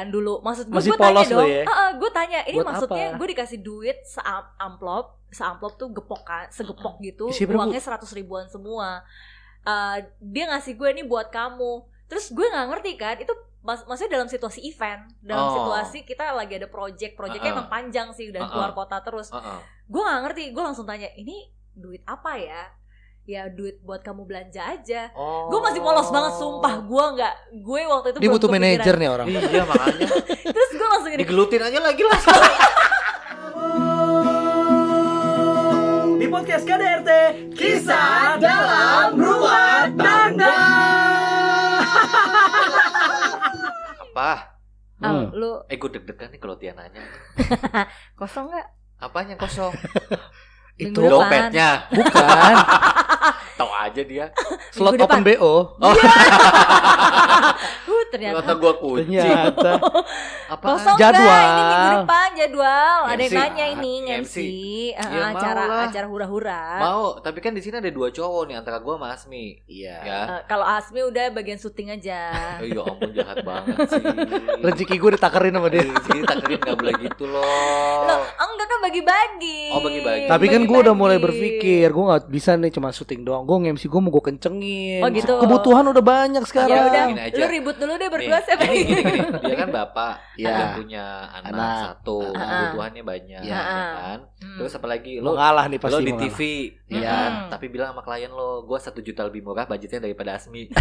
kan dulu. Maksud gue gue tanya dong. ya? gue tanya ini Buat maksudnya gue dikasih duit seamplop, seamplop tuh gepokan, segepok gitu. Isi? Uangnya seratus ribuan semua. Eh, dia ngasih gue ini buat kamu. Terus gue nggak ngerti kan itu mas maksudnya dalam situasi event, dalam Oh. situasi kita lagi ada project, projectnya Uh-uh. emang panjang sih dan Uh-uh. keluar kota terus. Heeh. Gue nggak ngerti, gue langsung tanya ini duit apa ya? Ya duit buat kamu belanja aja. Oh. Gue masih polos banget, sumpah. Gue nggak, gue waktu itu Dia butuh manajer nih orang. Iya makanya Terus gue langsung gini, digelutin aja lagi lah. Di podcast KDRT Kisah dalam Rumah Tangga. Apa? Al, lu Eh gue deg-degan nih kalau Tia nanya. kosong nggak? Apanya kosong? Itu. Dompetnya. bukan Tahu aja dia. slot open BO. Oh, Uh, ternyata kata gue kucing. Ternyata Apa? kosong Jadwal. nggak? Ini minggu depan jadwal. Ada yang MC. nanya ini Ah, MC, MC. Ah, Ya, mau acara lah. acara hura-hura. Mau, tapi kan di sini ada dua cowok nih antara gue sama Asmi. Iya. Ya. Eh, kalau Asmi udah bagian syuting aja. Oh, ya ampun jahat banget sih. Rezeki gue ditakerin sama dia. Jadi takerin gak boleh gitu Loh, loh. enggak kan bagi-bagi. Oh, bagi-bagi. Tapi kan gue udah mulai berpikir gue nggak bisa nih cuma syuting doang. Gue nge-MC gue mau gue kencengin. Oh, gitu. Kebutuhan udah banyak Ya sekarang. udah, Gini aja. lu ribut dulu deh Nih, berdua siapa yang gini, gini. Dia kan bapak Iya. Dia punya anak, Anak. satu ah. Kebutuhannya banyak Iya. ya kan Hmm. Terus apalagi Lo lo ngalah nih lo pasti. di mau TV ya Iya. kan? Tapi bilang sama klien lo Gue satu juta lebih murah budgetnya daripada Asmi.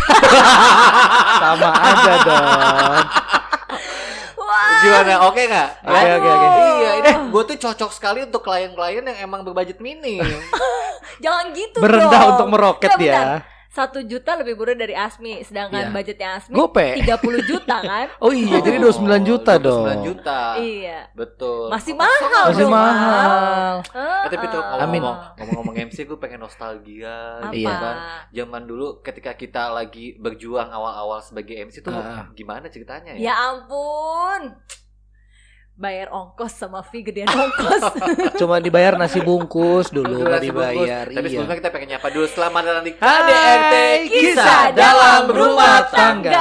Sama aja dong. Wah, Gimana oke gak? Oke, oke, oke. Iya ini gue tuh cocok sekali untuk klien-klien yang emang berbudget minim jangan gitu Berendah dong. untuk meroket Nggak, bentar. Satu juta lebih murah dari Asmi, sedangkan Iya. budgetnya Asmi Gope. 30 juta kan? Oh iya, jadi 29 juta 29 dong. juta iya. Betul Masih Oh, mahal Masih dong, mahal. Ah, Eh, tapi tuh ah. Ngomong-ngomong ngomong-ngomong MC gue pengen nostalgia Apa? gitu kan. Zaman dulu ketika kita lagi berjuang awal-awal sebagai MC tuh Ah. gimana ceritanya ya? Ya ampun. Bayar ongkos sama fee gedean ongkos. Cuma dibayar nasi bungkus dulu, nggak nasi bungkus. dibayar. Tapi iya. sebelumnya kita pengen nyapa dulu selamat datang di KDRT Kisah dalam Rumah Tangga.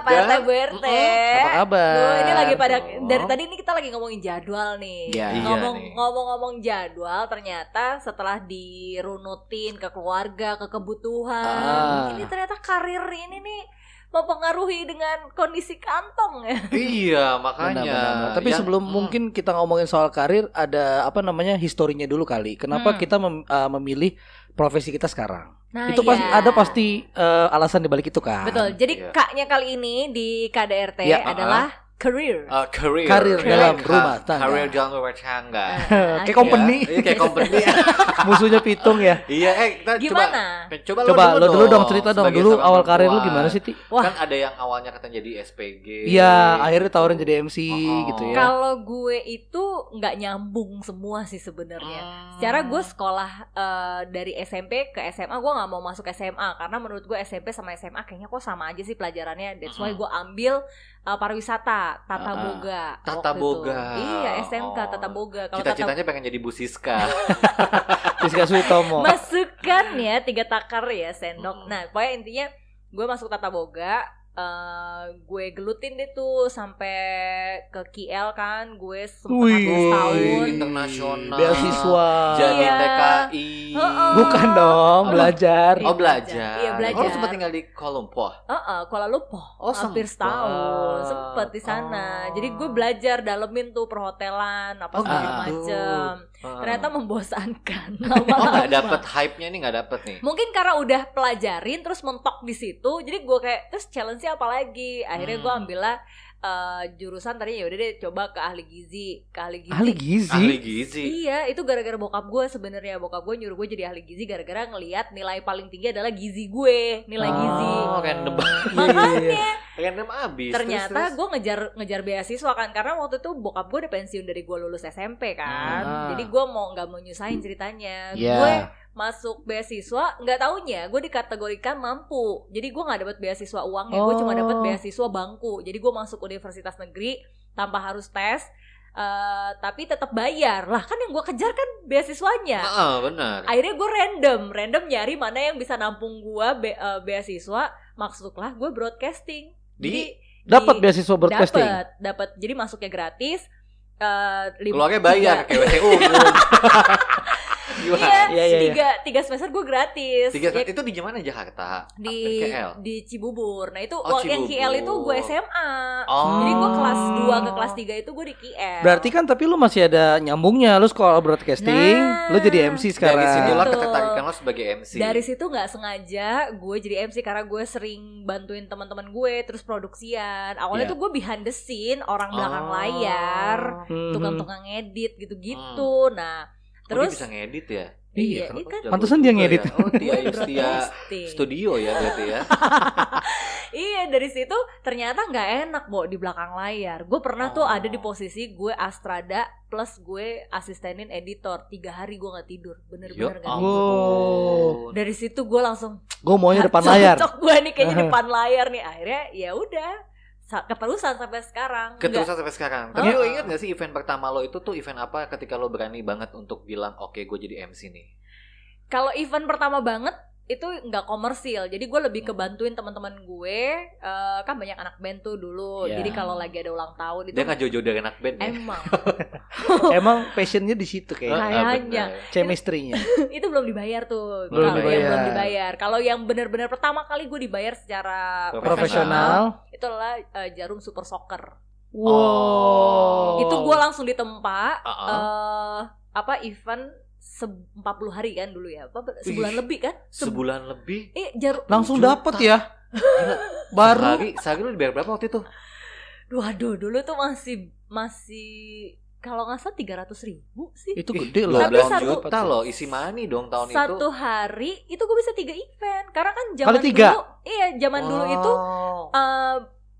Pak RT Bu RT. Apa kabar? Duh, ini lagi pada Oh. dari tadi ini kita lagi ngomongin jadwal nih. Iya. Iya Ngomong nih. ngomong-ngomong jadwal ternyata setelah dirunutin ke keluarga, ke kebutuhan. Ah. Ini ternyata karir ini nih mempengaruhi dengan kondisi kantong ya. Iya, makanya. Benar-benar. Tapi Yang- sebelum mm, mungkin kita ngomongin soal karir, ada apa namanya historinya dulu kali. Kenapa Hmm. kita mem- uh, memilih profesi kita sekarang? Nah, itu pasti iya. ada pasti uh, alasan dibalik itu kan. Betul. Jadi Iya. kaknya kali ini di KDRT Iya, adalah career. uh, career. Karir dalam Ka- rumah tangga. Karir dalam rumah tangga. Kayak Oke. company. Iya, kayak company. Musuhnya pitung ya. iya, eh kita Gimana? coba coba, Coba lo dulu dong cerita dong. Dulu awal karir lu gimana sih, Ti? Wah. Kan ada yang awalnya katanya jadi SPG. Iya, akhirnya tawarin jadi MC Oh. gitu ya. Kalau gue itu nggak nyambung semua sih sebenarnya. Hmm. Secara gue sekolah eh, dari SMP ke SMA gue nggak mau masuk SMA karena menurut gue SMP sama SMA kayaknya kok sama aja sih pelajarannya. That's why gue ambil eh, pariwisata, tata Ah, boga. Tata itu. boga. Iya SMK Oh. tata boga. Kalau tata Cita-citanya pengen jadi Bu Siska. Siska Suitomo. masukkan ya tiga takar ya sendok. Mm. Nah pokoknya intinya gue masuk tata boga. Eh, gue gelutin deh tuh sampai ke KL kan gue hampir setahun internasional. Beasiswa. Jadi Iya. TKI. Heeh. Bukan dong, Oh, belajar. Oh belajar. Iya, belajar. Oh, sempat tinggal di Kuala Lumpur. Heeh, Kuala Lumpur Oh, hampir sempet. setahun sempet di sana Oh. jadi gue belajar dalemin tuh perhotelan apa Oh, segala gitu. macem Heeh. ternyata membosankan Oh nggak dapet hype-nya nih nggak dapet nih. mungkin karena udah pelajarin terus mentok di situ jadi gue kayak terus challenge-nya apa lagi akhirnya gue Hmm. ambillah eh, jurusan tadi ya udah deh coba ke ahli gizi ke ahli gizi Ahli gizi. Ahli gizi. Iya, itu gara-gara bokap gue sebenarnya. Bokap gue nyuruh gue jadi ahli gizi gara-gara ngelihat nilai paling tinggi adalah gizi gue, nilai gizi. Oh, random Iya, iya, iya. Random abis. Ternyata gue ngejar ngejar beasiswa kan karena waktu itu bokap gue udah pensiun dari gue lulus SMP kan. Ah. Jadi gue mau nggak mau nyusahin ceritanya. Iya. Gue masuk beasiswa nggak taunya gue dikategorikan mampu. Jadi gue nggak dapat beasiswa uangnya, gue cuma dapat Oh. beasiswa bangku. Jadi gue masuk universitas negeri tanpa harus tes. eh, tapi tetap bayar lah kan yang gue kejar kan beasiswanya Heeh, benar. akhirnya gue random random nyari mana yang bisa nampung gue be- eh, beasiswa maksudlah gue broadcasting Di jadi Dapat beasiswa broadcasting. Dapat, dapat. Jadi masuknya gratis. Eh, lim- Keluarnya bayar tiga- kayak WTU. Iya, Iya, iya, iya. tiga, tiga semester gue gratis. Tiga Ya, itu di mana Jakarta? di KL. di Cibubur. Nah itu Oh, waktu yang KL itu gue. SMA. Oh. Jadi gue kelas 2 ke kelas 3 itu gue di KL. Berarti kan tapi lu masih ada nyambungnya. Lu sekolah broadcasting, Nah. lu jadi MC sekarang. Dari situlah Betul. ketertarikan lo sebagai MC. dari situ nggak sengaja gue jadi MC karena gue sering bantuin teman-teman gue terus produksian. Awalnya Iya. tuh gue behind the scene, orang belakang Oh. layar, Mhm. tukang-tukang edit gitu-gitu. Nah, Oh, dia terus bisa ngedit ya? Iya, kenapa ini kan jago Pantesan dia ngedit. ya? Oh, gue Yustia. Studio ya berarti ya. Iya dari situ ternyata nggak enak Bo di belakang layar. Gue pernah tuh Oh. ada di posisi gue Astrada plus gue asistenin editor tiga hari gue nggak tidur bener-bener Ya nggak tidur. Dari situ gue langsung Gue maunya depan "Ah, layar. Cocok gue nih kayaknya depan layar nih akhirnya ya udah keterusan sampai sekarang. Keterusan sampai sekarang. Tapi Oh. lo ingat gak sih event pertama lo itu tuh event apa ketika lo berani banget untuk bilang oke gue jadi MC nih? Kalau event pertama banget itu nggak komersil jadi gue lebih Hmm. kebantuin teman-teman gue eh, kan banyak anak band tuh dulu Iya. jadi kalau lagi ada ulang tahun itu Dia nggak jojo dari anak band ya? emang Emang passionnya di situ kayaknya. Ah, kayaknya. bener. Chemistry-nya. itu belum dibayar tuh Belum kalau yang dibayar. belum dibayar kalau yang benar-benar pertama kali gue dibayar secara Profesional. itu adalah eh, jarum super soccer Wow. itu gue langsung ditempa Ah, ah. eh apa event se 40 hari kan dulu ya apa sebulan Ih, lebih kan Se- Sebulan lebih. eh jarum langsung Juta. dapet ya. Gila. Baru Sehari, sehari lo dibayar berapa waktu itu? waduh dulu tuh masih masih kalau nggak salah tiga ratus ribu sih itu gede loh. Tapi 12 satu- juta loh isi money dong tahun satu itu. hari itu gue bisa tiga event karena kan zaman Kali tiga? dulu iya zaman dulu itu Oh.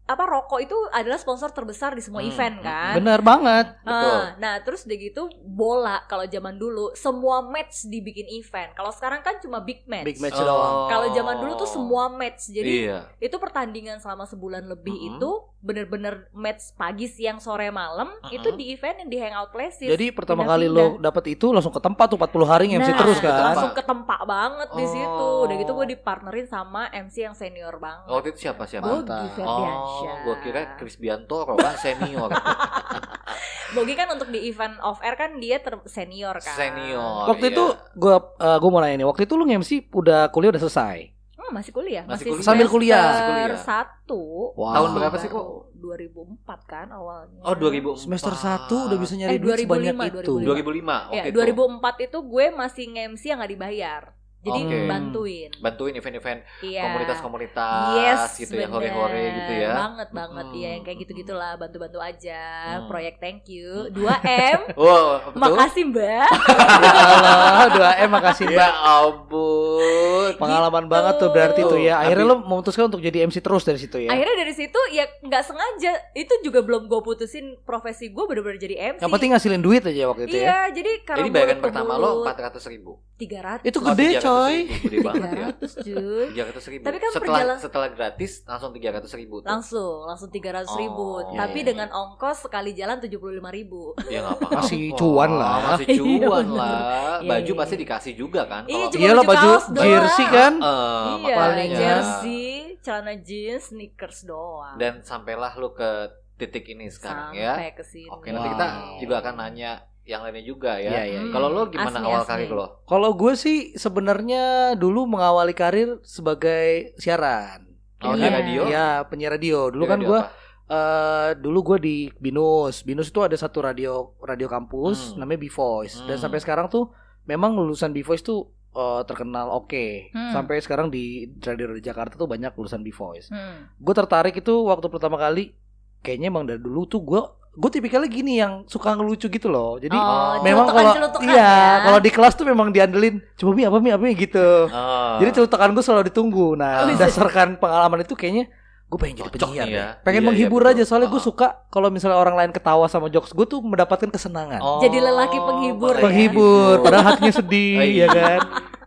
Apa rokok itu adalah sponsor terbesar di semua Hmm, event hmm, kan Bener banget. Betul. Ah, nah terus udah gitu bola kalau zaman dulu semua match dibikin event. Kalau sekarang kan cuma big match. Big match Oh. doang. Kalau zaman dulu tuh semua match. Jadi Iya. itu pertandingan selama sebulan lebih Mm-mm. itu bener-bener match pagi, siang, sore, malam Mm-mm. itu di event yang di Hangout Places. Jadi pertama Pindah-pindah. kali lo dapet itu langsung ke tempat tuh 40 hari MC Nah, terus kan. Langsung ketempa banget di Oh. situ. Udah gitu gue dipartnerin sama MC yang senior banget. Waktu itu siapa siapa? Bogi. Ferdiansyah. Oh, gua kira Chris Biantoro kan senior. Bogi kan untuk di event off air kan dia ter senior kan. Senior. Waktu iya. itu gua eh, gua mau nanya nih, waktu itu lu nge-MC udah kuliah udah selesai. Hmm, masih kuliah, Masih masih, kuliah. Sambil kuliah. semester Masih kuliah. satu. Wow. Tahun berapa sih, kok? 2004 kan awalnya. Oh, 2004. Semester 1 udah bisa nyari Eh, duit sebanyak 2005, itu. 2005. 2005 Ya, waktu itu. 2004 itu gue masih nge-MC yang gak dibayar. Jadi Oke. bantuin. Bantuin event-event Iya. komunitas-komunitas Yes, gitu ya, bener. hore-hore gitu ya. Banget banget Hmm. ya yang kayak gitu-gitulah, bantu-bantu aja. Hmm. Proyek thank you. 2M. Wow, betul. Makasih, Mbak. ya Allah, 2M makasih Ya Mbak. ampun. Pengalaman Gitu. banget tuh berarti tuh ya. Akhirnya Tapi- lu memutuskan untuk jadi MC terus dari situ ya. Akhirnya dari situ ya nggak sengaja itu juga belum gue putusin profesi gue bener-bener jadi MC. Yang penting ngasilin duit aja waktu itu ya. Iya, jadi karena Jadi bayaran pertama lo 400 ribu. tiga ratus. Itu gede, coy. Gede banget ya. cuy. 300 ribu. Tapi kan setelah perjalan- setelah gratis langsung 300 ribu. tuh. Langsung, langsung tiga ratus ribu. Oh, Tapi iya, dengan ongkos sekali jalan tujuh puluh lima ribu. Ya nggak apa-apa. Masih cuan lah. Masih Iya, cuan lah. Iya, Baju iya. pasti dikasih juga kan. Iya, Kalau- cuma Iyalah baju jersey kan. Eh, iya, paling ya. jersey, celana jeans, sneakers doang. Dan sampailah lu ke titik ini sekarang ya. Sampai ke sini. Oke, nanti Wow. kita juga akan nanya yang lainnya juga ya. Iya, iya, iya. Kalau lo gimana Asli, awal asli. karir lo? Kalau gue sih sebenarnya dulu mengawali karir sebagai siaran. Oh, Iya. radio? Iya, penyiar radio. Dulu Di kan gue eh dulu gue di Binus. Binus itu ada satu radio radio kampus Hmm. namanya B Voice. Dan Hmm. sampai sekarang tuh memang lulusan B Voice tuh eh, terkenal oke. Hmm. Sampai sekarang di radio di Jakarta tuh banyak lulusan B Voice. Hmm. Gue tertarik itu waktu pertama kali kayaknya emang dari dulu tuh gue gue tipikalnya gini yang suka ngelucu gitu loh. Jadi Oh, memang kalau iya ya. kalau di kelas tuh memang diandelin coba mi apa mi apa mi gitu. Oh. Jadi celutukan gue selalu ditunggu. Nah, Oh, iya. berdasarkan pengalaman itu kayaknya gue pengen jadi penyiar. ya. Pengen Iya, menghibur iya, aja soalnya gue Oh. suka kalau misalnya orang lain ketawa sama jokes gue tuh mendapatkan kesenangan. Oh, Jadi lelaki penghibur ya. Gitu. padahal hatinya sedih Oh, iya. ya kan.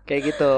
Kayak gitu.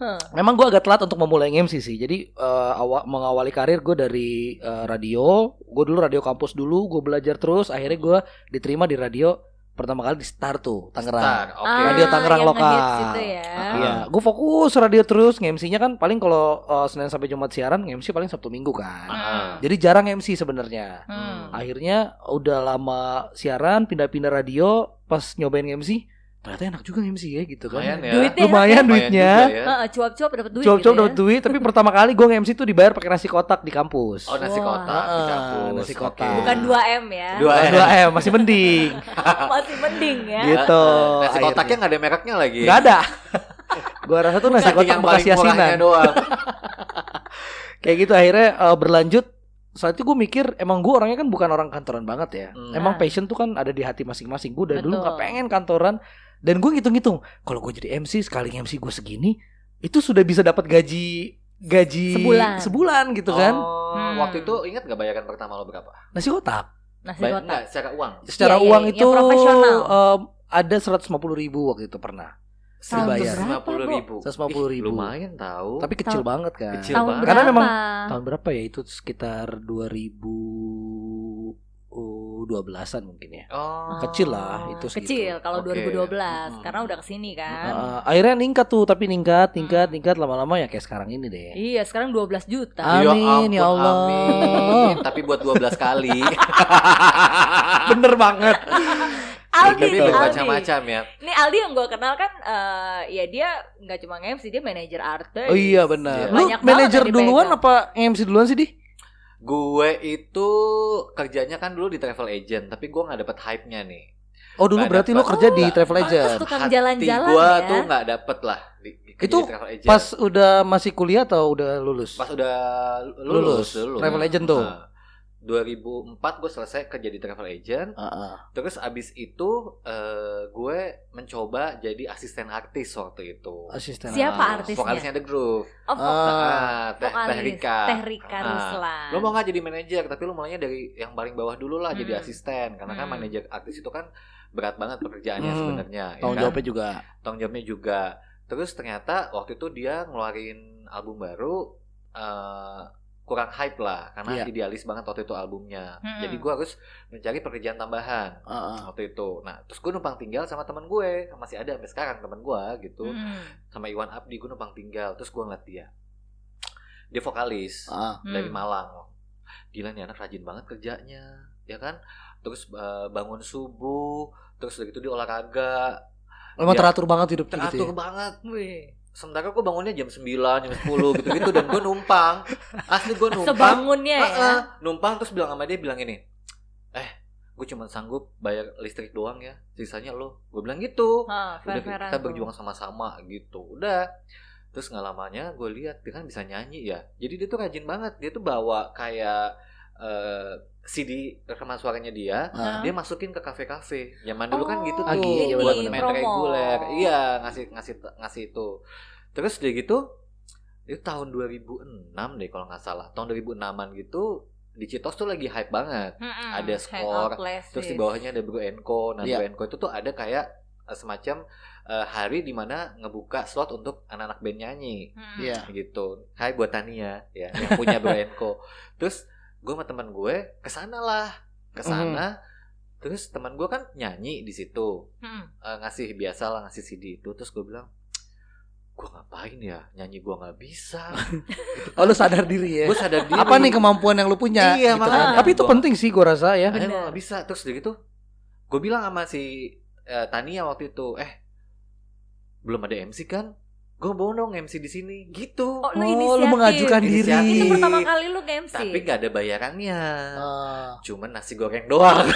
Huh. Memang gue agak telat untuk memulai MC sih. Jadi eh, awal mengawali karir gue dari eh, radio. Gue dulu radio kampus dulu. Gue belajar terus. Akhirnya gue diterima di radio pertama kali di Star tuh Tangerang. Star, oke. Ah, Radio Tangerang lokal. ngehits itu ya. Ah. Iya, gue fokus radio terus. Nge-MC-nya kan paling kalau uh, Senin sampai Jumat siaran, nge-MC paling Sabtu Minggu kan. Ah. Jadi jarang MC sebenarnya. Hmm. Akhirnya udah lama siaran, pindah-pindah radio, pas nyobain MC, ternyata enak juga MC ya gitu kan. Lumayan ya. Duitnya Lumayan enak duitnya. juga ya. Heeh, cuap-cuap dapat duit Coba-coba gitu ya. dapat duit, tapi pertama kali gue nge-MC tuh dibayar pakai nasi kotak di kampus. Oh nasi kotak di kampus. nasi kotak. Bukan 2M ya. Dua M. 2 M masih mending. Masih mending ya. gitu. Nasi akhirnya. kotaknya nggak ada mereknya lagi. Nggak ada. gua rasa tuh nasi kotak yang bekas yasinan. doang. Kayak gitu akhirnya eh, berlanjut. Saat itu gue mikir emang gue orangnya kan bukan orang kantoran banget ya. Hmm. Emang Ah. passion tuh kan ada di hati masing-masing. Gue dari dulu Betul. gak pengen kantoran. Dan gue ngitung-ngitung, kalau gue jadi MC sekali MC gue segini, itu sudah bisa dapat gaji gaji Sebulan. sebulan gitu kan. Oh, Hmm. waktu itu ingat gak bayaran pertama lo berapa? Nasi kotak. Nasi kotak. enggak, secara uang. Secara iya, uang yang itu em, ada 150 ribu waktu itu pernah. Dibayar. Bu? ribu. 150 ribu. lumayan tahu. Tapi kecil Tahun- banget kan. Kecil Tahun banget. berapa? Karena memang tahun berapa ya itu sekitar 2012-an mungkin ya. Oh. Kecil lah, itu segitu. Kecil kalau Oke. 2012 Hmm. karena udah ke sini kan. Uh, akhirnya ningkat tuh tapi ningkat ningkat Hmm. ningkat lama-lama ya kayak sekarang ini deh. Iya, sekarang 12 juta. Amin, ya ampun, Allah. amin. Tapi buat 12 kali. Bener banget. Aldi Tapi bermacam-macam ya. Ini Aldi yang gue kenal kan eh, ya dia nggak cuma MC, dia manajer artis. Oh iya benar. Iya. Lu manajer duluan apa MC duluan sih di? Gue itu kerjanya kan dulu di travel agent, tapi gue nggak dapet hype-nya nih. Oh dulu Nggak berarti lu dapet. kerja di Nggak. travel agent. Tukang Hati jalan-jalan gue ya. tuh nggak dapet lah di, di Itu di travel agent. Pas udah masih kuliah atau udah lulus? pas udah Lulus. lulus, lulus. Travel agent tuh. Nah, 2004 gue selesai kerja di travel agent. Heeh. Terus abis itu gue mencoba jadi asisten artis waktu itu. Asisten. Siapa Nah, artisnya? Vokalisnya The Groove. Oh, Ah. Ah, teh, teh. Rika. Teh Rika Ah. Ruslan. Lo mau nggak jadi manajer? Tapi lo mulainya dari yang paling bawah dulu lah, jadi Hmm. asisten. Karena kan Hmm. manajer artis itu kan berat banget pekerjaannya Hmm. sebenarnya. ya Tanggung kan? jawabnya juga. Tanggung jawabnya juga. Terus ternyata waktu itu dia ngeluarin album baru. eh, kurang hype lah karena Iya. idealis banget waktu itu albumnya. Hmm. Jadi gue harus mencari pekerjaan tambahan Heeh. waktu itu. Nah, terus gue numpang tinggal sama teman gue, masih ada sampai sekarang teman gue gitu, Hmm. sama Iwan Abdi gue numpang tinggal. Terus gue ngeliat dia, dia vokalis Heeh. dari Hmm. Malang. Gila nih anak rajin banget kerjanya, ya kan? Terus eh, bangun subuh, terus udah gitu dia olahraga, Emang Dia teratur banget hidupnya gitu teratur ya. banget. Wih. Sementara gue bangunnya jam 9, jam 10 gitu-gitu dan gue numpang. Asli gue numpang. Sebangunnya ya. Heeh, numpang terus bilang sama dia bilang ini eh gue cuma sanggup bayar listrik doang ya sisanya lo gue bilang gitu Ha, udah fair-fairan kita tuh. berjuang sama-sama gitu udah terus nggak lamanya gue lihat dia kan bisa nyanyi ya jadi dia tuh rajin banget dia tuh bawa kayak eh, CD rekaman suaranya dia dia masukin ke kafe-kafe. Zaman dulu kan gitu Oh, tuh. ini buat promo. main reguler. Iya ngasih ngasih ngasih itu. Terus dia gitu itu tahun 2006 deh kalau nggak salah. Tahun 2006an gitu di Citos tuh lagi hype banget. Mm-mm. ada skor, terus di bawahnya ada Bro Enco. Nah Iya. Bro Enco itu tuh ada kayak eh, semacam eh, hari di mana ngebuka slot untuk anak-anak band nyanyi. Mm-mm. Iya. gitu. Hai buat Tania ya yang punya Bro Enco. Terus gue sama teman gue ke sana lah ke sana terus teman gue kan nyanyi di situ Mm-mm. Eh, ngasih biasa lah ngasih CD itu terus gue bilang gue ngapain ya nyanyi gue nggak bisa Oh lu sadar diri ya. gue sadar diri Apa nih kemampuan yang lu punya? Iya, gitu kan. makanya. Tapi itu penting sih gue rasa ya. Gue gak bisa Terus udah gitu Gue bilang sama si eh, Tania waktu itu Eh Belum ada MC kan Gue mau dong MC di sini Gitu Oh, lu Oh, lu mengajukan diri. Itu pertama kali lu nge-MC. Tapi gak ada bayarannya Ah. Cuman nasi goreng doang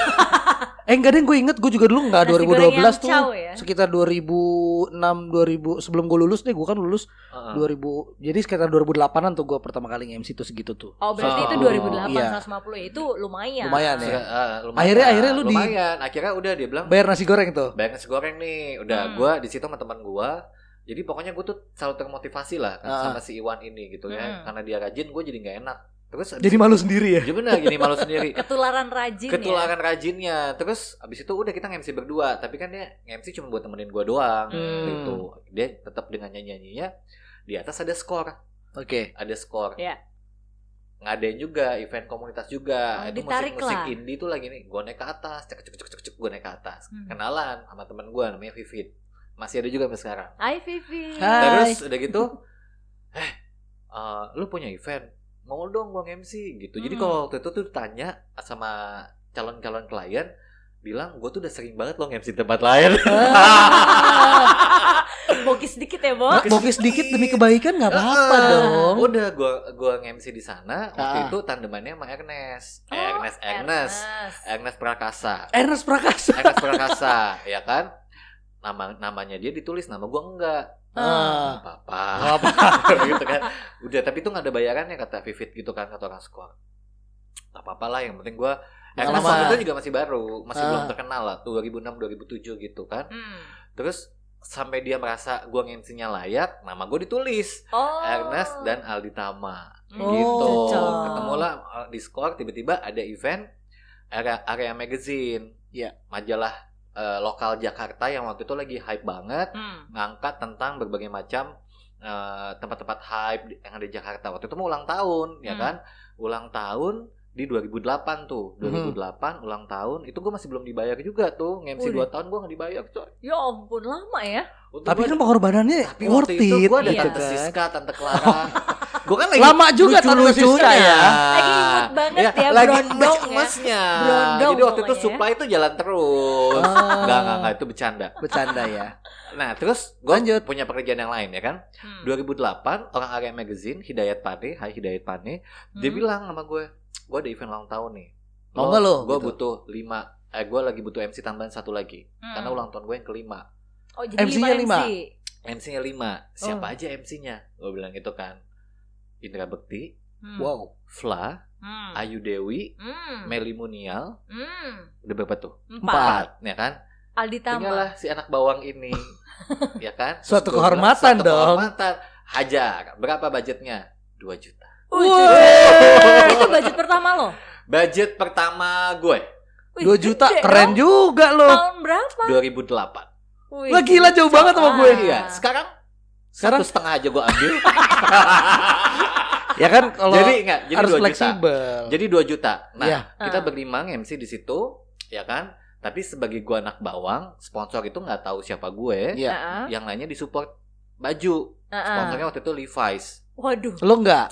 Eh enggak deh gue inget gue juga dulu goreng 2012 yang tuh ya? sekitar 2006 2000 sebelum gue lulus deh gue kan lulus Heeh. 2000 jadi sekitar 2008an tuh gue pertama kali MC tuh segitu tuh Oh berarti Oh, itu 2008 iya. 150 itu lumayan. Lumayan ya. Eh, lumayan. Akhirnya- akhirnya lu di- Lumayan Akhirnya udah dia bilang bayar nasi goreng tuh Bayar nasi goreng nih Udah Hmm. gue di situ sama teman gue jadi pokoknya gue tuh selalu termotivasi lah kan, Ah. sama si Iwan ini gitu ya Hmm. karena dia rajin gue jadi nggak enak terus jadi itu- malu sendiri ya Iya benar gini malu sendiri Ketularan rajin ya. ketularan rajinnya terus abis itu udah kita nge-MC berdua tapi kan dia nge-MC cuma buat temenin gua doang Hmm. gitu dia tetap dengan nyanyi nyanyinya di atas ada skor oke ada skor Iya. ngadain juga event komunitas juga Oh, itu musik musik lah. indie tuh lagi nih gue naik ke atas cek cek cek cek cek gue naik ke atas Hmm. kenalan sama teman gue namanya Vivit masih ada juga sampai sekarang Hai Vivi. Hai. terus udah gitu eh eh, lu punya event mau dong gue MC gitu jadi Hmm. kalau waktu itu tuh tanya sama calon-calon klien bilang gue tuh udah sering banget lo MC di tempat lain Bogis sedikit ya, Bo. Nah, Bokeh sedikit demi kebaikan nggak apa-apa dong. Udah gua gua nge-MC di sana waktu Ah. itu tandemannya sama Ernest. Oh, Ernest, Ernest. Ernest Prakasa. Ernest Prakasa. Ernest Prakasa, ya kan? Nama namanya dia ditulis, nama gua enggak. Ah. Nggak apa-apa. Nggak gitu kan. Udah, tapi itu nggak ada bayarannya kata Vivit gitu kan kata orang skor. Gak apa-apa lah, yang penting gua Ernest Pengalaman. waktu itu juga masih baru, masih Ah. belum terkenal lah, 2006 2007 gitu kan. Hmm. Terus sampai dia merasa gua nge-MC-nya layak, nama gua ditulis. Oh. Ernest dan Aldi Tama Hmm, gitu. cocok. Ketemulah uh, di Score tiba-tiba ada event area, area magazine. Iya. Majalah uh, lokal Jakarta yang waktu itu lagi hype banget Hmm. ngangkat tentang berbagai macam uh, tempat-tempat hype di- yang ada di Jakarta. Waktu itu mau ulang tahun, ya Hmm. kan? Ulang tahun di 2008 tuh. Hmm. 2008 ulang tahun itu gue masih belum dibayar juga tuh. Nge-MC Udah. 2 tahun gue gak dibayar coy. Ya ampun lama ya. Untung Tapi gua- kan pengorbanannya tapi worth waktu itu it. gue ada Iya. Tante kan. Siska, Tante Clara. gue kan lagi Lama juga Tante lucu-lucunya. Siska ya. Lagi imut banget ya, lagi berondong emas ya. emasnya. Berondong Jadi waktu itu ya. supply itu jalan terus. Oh. Enggak, enggak, enggak, itu bercanda. Bercanda ya. Nah, terus gue Lanjut. punya pekerjaan yang lain ya kan. Hmm. 2008 orang area magazine Hidayat Pane, Hai Hidayat Pane, dia Hmm. bilang sama gue, gue ada event ulang tahun nih. Mau nggak lo? Gue Gitu. butuh lima, eh gue lagi butuh MC tambahan satu lagi. Hmm. Karena ulang tahun gue yang kelima. Oh, jadi MC-nya lima. MC. MC-nya lima. Siapa Oh. aja MC-nya? Gue bilang gitu kan. Indra Bekti, Hmm. Wow. Fla, Hmm. Ayu Dewi, Hmm. Meli Munial, Hmm. udah berapa tuh? Empat. ya kan? Aldi Tama. Tinggallah si anak bawang ini, ya kan? Suatu gua bilang, kehormatan suatu dong. Kehormatan. Hajar. Berapa budgetnya? 2 juta. Wih, Wih. itu budget pertama lo. Budget pertama gue Wih, 2 juta gede keren dong. juga lo. Tahun berapa? 2008. Wih, Lah, gila, jauh banget sama gue. Ah. Iya, sekarang Sekarang satu setengah aja gue ambil. ya kan kalau jadi enggak, jadi harus 2 juta. fleksibel. Jadi 2 juta. Nah, Iya. kita Ah. berlima MC di situ, ya kan? Tapi sebagai gue anak bawang, sponsor itu nggak tahu siapa gue. Iya. Heeh. Yang lainnya disupport baju. Heeh. Sponsornya waktu itu Levi's. Waduh. Lo enggak?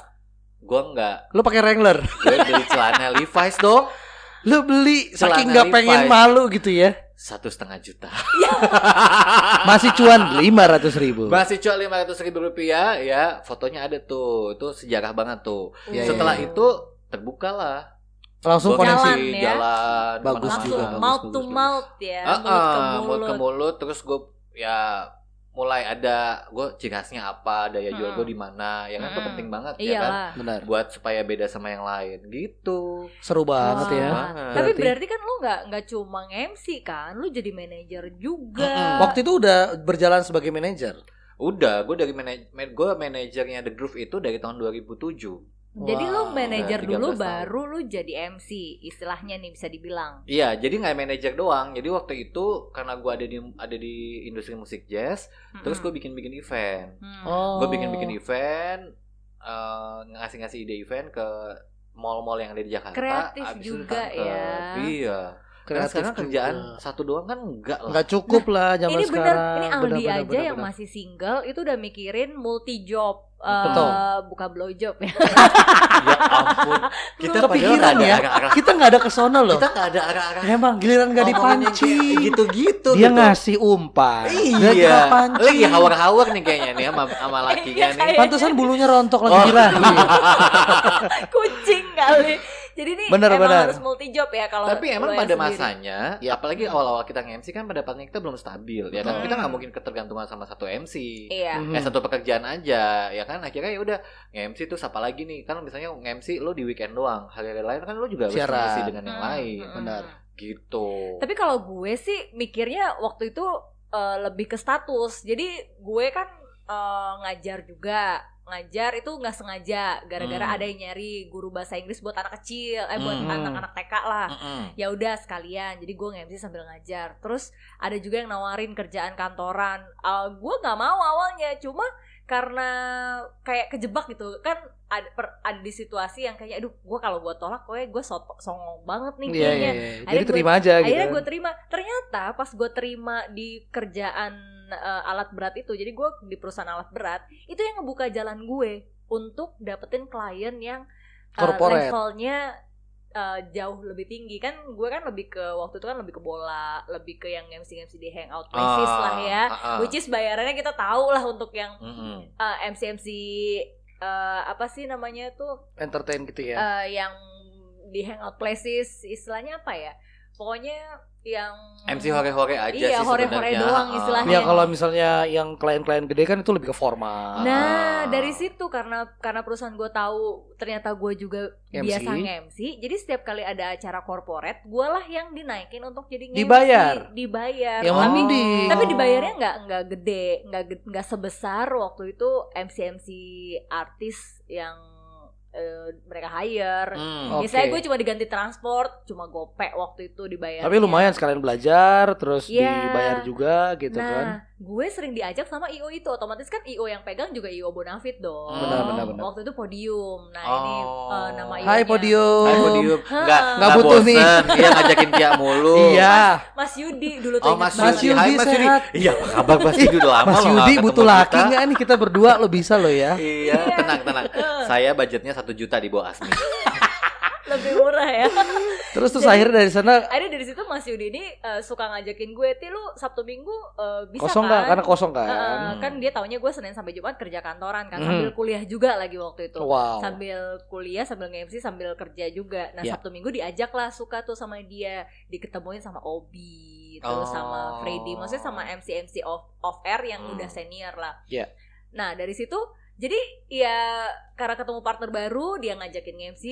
Gue nggak. Lo pakai Wrangler. Gue beli celana Levi's dong. Lo beli Celana saking nggak pengen malu gitu ya. Satu setengah juta. Masih cuan lima ratus ribu. Masih cuma lima ratus ribu rupiah ya. Fotonya ada tuh. Itu sejarah banget tuh. Iya, Setelah iya. itu terbuka lah. Langsung Gua koneksi. Jalan ya. jalan. Bagus juga, bagus, mouth to mouth ya, Ah, mulut ke mulut. mulut ke mulut terus gue ya mulai ada gue ciri khasnya apa daya jual Hmm. gue di mana ya kan itu Hmm. penting banget ya kan Iyalah. Benar. buat supaya beda sama yang lain gitu Seru banget Wah. ya. Banget. Tapi Berarti- berarti kan lu nggak nggak cuma MC kan, lu jadi manajer juga. Mm-mm. Waktu itu udah berjalan sebagai manajer. udah gue dari manaj gue manajernya The Groove itu dari tahun 2007 Jadi lu Wow. manajer Udah 13 dulu tahun. baru lu jadi MC, istilahnya nih bisa dibilang. iya jadi nggak manajer doang jadi waktu itu karena gue ada di ada di industri musik jazz terus gue bikin bikin event Hmm. Oh. gue bikin bikin event eh, ngasih-ngasih ide event ke mall-mall yang ada di Jakarta Kreatif abis itu juga ditangkep. ya. iya karena Kreatif sekarang kerjaan juga. satu doang kan enggak lah Nggak cukup lah zaman ini bener, sekarang. ini Aldi Benar, benar, aja benar, yang benar. masih single itu udah mikirin multi job, eh, Betul. buka blow job ya. ya ampun kita Kepikiran padahal nggak ada ya. Kita nggak ada kesono loh. kita nggak ada arah-arah Emang giliran nggak dipancing. kayak gitu-gitu Dia gitu. ngasih umpan. Dia iya kena pancing. lagi hawar-hawar nih kayaknya nih sama, sama lakinya nih Pantesan bulunya rontok lagi Oh. gila. Kucing kali. Jadi nih Bener, emang bener. harus multi job ya kalau tapi emang pada sendiri. masanya ya apalagi awal-awal kita nge-MC kan pada pasnya kita belum stabil ya kan Betul. kita nggak mungkin ketergantungan sama satu MC Iya. Mhm. eh satu pekerjaan aja ya kan akhirnya ya udah nge-MC tuh siapa lagi nih kan misalnya nge-MC lo di weekend doang hari-hari lain kan lo juga harus nge-MC dengan yang Hmm, lain hmm, Benar. hmm. gitu Tapi kalau gue sih mikirnya waktu itu eh, lebih ke status. Jadi gue kan eh, ngajar juga. Ngajar itu nggak sengaja gara-gara Hmm. ada yang nyari guru bahasa Inggris buat anak kecil eh buat Hmm. anak-anak TK lah Mm-mm. ya udah sekalian jadi gue nge-MC sambil ngajar terus ada juga yang nawarin kerjaan kantoran gue nggak mau awalnya cuma karena kayak kejebak gitu kan ada, per- ada di situasi yang kayaknya aduh gue kalau gue tolak gue gue songong banget nih Iya, kayaknya iya, iya. Jadi Akhirnya terima aja gitu. akhirnya kan. gue terima ternyata pas gue terima di kerjaan eh, alat berat itu jadi gue di perusahaan alat berat itu yang ngebuka jalan gue untuk dapetin klien yang Corporate. levelnya eh, jauh lebih tinggi kan gue kan lebih ke waktu itu kan lebih ke bola lebih ke yang MC MC di hangout places Ah, lah ya ah, ah. which is bayarannya kita tahu lah untuk yang Mm-mm. eh, MC MC eh, apa sih namanya tuh entertain gitu ya. eh, yang di hangout places istilahnya apa ya pokoknya yang MC hore-hore aja Iya, sih hore-hore sebenarnya. doang Ah. istilahnya. Ya kalau misalnya yang klien-klien gede kan itu lebih ke formal. Nah, Ah. dari situ karena karena perusahaan gue tahu ternyata gue juga MC. biasa nge-MC, jadi setiap kali ada acara corporate, gue lah yang dinaikin untuk jadi nge-MC. Dibayar? Dibayar. Yang tapi mending. tapi dibayarnya nggak nggak gede, nggak ge- nggak sebesar waktu itu MC MC artis yang eh, mereka hire. Hmm. Oke. Biasanya gue cuma diganti transport, cuma gopek waktu itu dibayar. Tapi lumayan sekalian belajar terus Iya. dibayar juga gitu nah, kan. gue sering diajak sama IO itu, otomatis kan IO yang pegang juga IO Bonafit dong. Benar, benar, benar. Waktu itu podium. Nah Oh. ini eh, nama IO. Hai podium. Hai podium. Enggak, Nggak butuh nih. Iya ngajakin dia mulu. Iya. Mas Yudi dulu tuh Oh Mas banget. Mas Yudi, Hai Yudi Mas Yudi. Iya, kabar Mas Yudi udah lama Mas Yudi butuh laki kita. nggak nih kita berdua lo bisa lo ya. Iya, tenang tenang. Saya budgetnya satu juta di bawah Asmi. Lebih murah ya. Terus terus Jadi- akhirnya dari sana Akhirnya dari situ Mas Yudi ini eh, suka ngajakin gue, "Ti lu Sabtu Minggu eh, bisa kosong kan?" nggak? Karena kosong kan. Eh, kan dia taunya gue Senin sampai Jumat kerja kantoran kan Hmm. sambil kuliah juga lagi waktu itu. Wow. Sambil kuliah, sambil nge-MC, sambil kerja juga. Nah, Ya. Sabtu Minggu diajak lah suka tuh sama dia, diketemuin sama Obi, terus Oh. sama Freddy, maksudnya sama MC-MC off off air yang Hmm. udah senior lah. Ya. Nah, dari situ jadi ya karena ketemu partner baru dia ngajakin MC,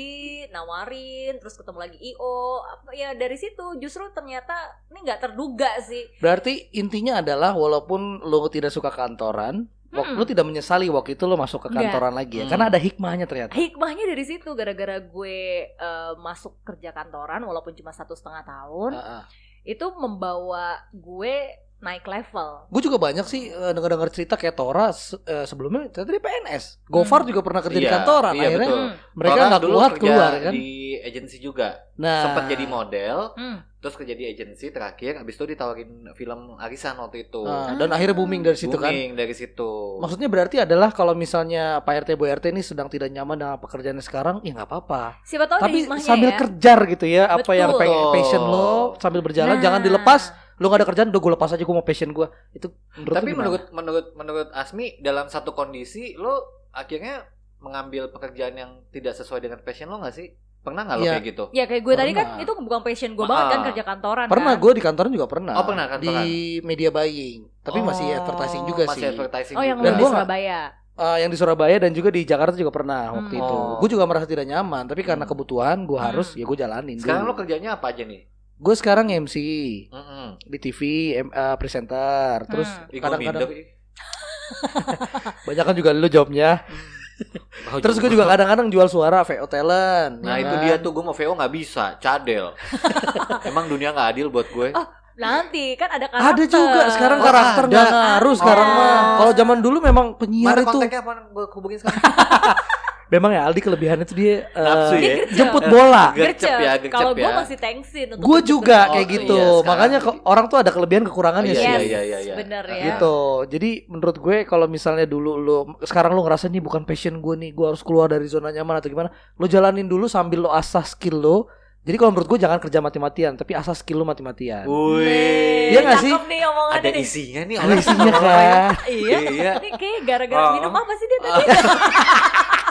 nawarin, terus ketemu lagi IO, apa ya dari situ justru ternyata ini nggak terduga sih. Berarti intinya adalah walaupun lo tidak suka kantoran, wak- Mm-mm. lo tidak menyesali waktu itu lo masuk ke Nggak. kantoran lagi ya. Hmm. Karena ada hikmahnya ternyata. Hikmahnya dari situ gara-gara gue eh, masuk kerja kantoran walaupun cuma satu setengah tahun Ah, ah. itu membawa gue naik level. Gue juga banyak sih eh, dengar-dengar cerita kayak Tora se- eh, sebelumnya ternyata dia PNS. Gofar Hmm. juga pernah kerja di Iya, kantoran. iya, Akhirnya betul. Mereka nggak kerja keluar kan. Di agensi juga. Nah, Sempat jadi model, Hmm. terus kerja di agensi terakhir habis itu ditawarin film Arisan waktu itu. Nah, dan akhirnya booming dari situ kan. Booming dari situ. Maksudnya berarti adalah kalau misalnya Pak RT Bu RT ini sedang tidak nyaman dengan pekerjaannya sekarang, ya nggak apa-apa. Siapa tahu ada Tapi sambil ya. kejar gitu ya, apa yang Betul. pengen passion lo sambil berjalan, Nah. jangan dilepas. Lo gak ada kerjaan, udah gue lepas aja gue mau passion gue. Itu menurut Tapi lo menurut menurut menurut Asmi dalam satu kondisi lo akhirnya mengambil pekerjaan yang tidak sesuai dengan passion lo nggak sih? Pernah nggak lo Iya. kayak gitu? Ya kayak gue tadi kan itu bukan passion gue Ah. banget kan kerja kantoran pernah kan. gue di kantoran juga pernah. Oh, pernah kantoran. Di media buying, tapi masih Oh, advertising juga masih sih. advertising Oh yang juga. Dan lo di Surabaya. Eh, yang di Surabaya dan juga di Jakarta juga pernah waktu Hmm. itu. Oh. Gue juga merasa tidak nyaman, tapi karena Hmm. kebutuhan gue harus Hmm. ya gue jalanin. Sekarang lo dulu. kerjanya apa aja nih? Gue sekarang MC Mm-mm. di TV, em- eh, presenter, terus Hmm. Kadang-kadang ih. banyak kan juga lu jawabnya. Oh, Terus gue juga kadang-kadang jual suara VO talent. Nah ya itu kan? dia tuh gue mau VO nggak bisa, cadel. Emang dunia nggak adil buat gue. Oh, Nanti kan ada karakter. Ada juga sekarang Oh, karakter nggak ngaruh sekarang Oh. mah. Kalau zaman dulu memang penyiar Mana itu kontaknya apa? Gue hubungin sekarang. memang ya Aldi kelebihannya itu dia eh, Nafsu ya. Gercep. jemput bola. Gercep Gercep. ya, gercep Kalau gue ya. masih tengsin untuk Gue juga gercep. kayak Oh, gitu. iya, Makanya kok orang tuh ada kelebihan kekurangannya Iya, sih. Yes, iya, iya, iya. bener ya. Gitu. Jadi menurut gue kalau misalnya dulu lu sekarang lu ngerasa nih bukan passion gue nih, gue harus keluar dari zona nyaman atau gimana, lu jalanin dulu sambil lu asah skill lu. Jadi kalau menurut gue jangan kerja mati-matian, tapi asah skill lu mati-matian. Wih. Iya nggak sih? Nih Ada nih. isinya nih. Ada isinya kan. Iya. Iya. Ini kayak gara-gara Oh. minum apa sih dia tadi?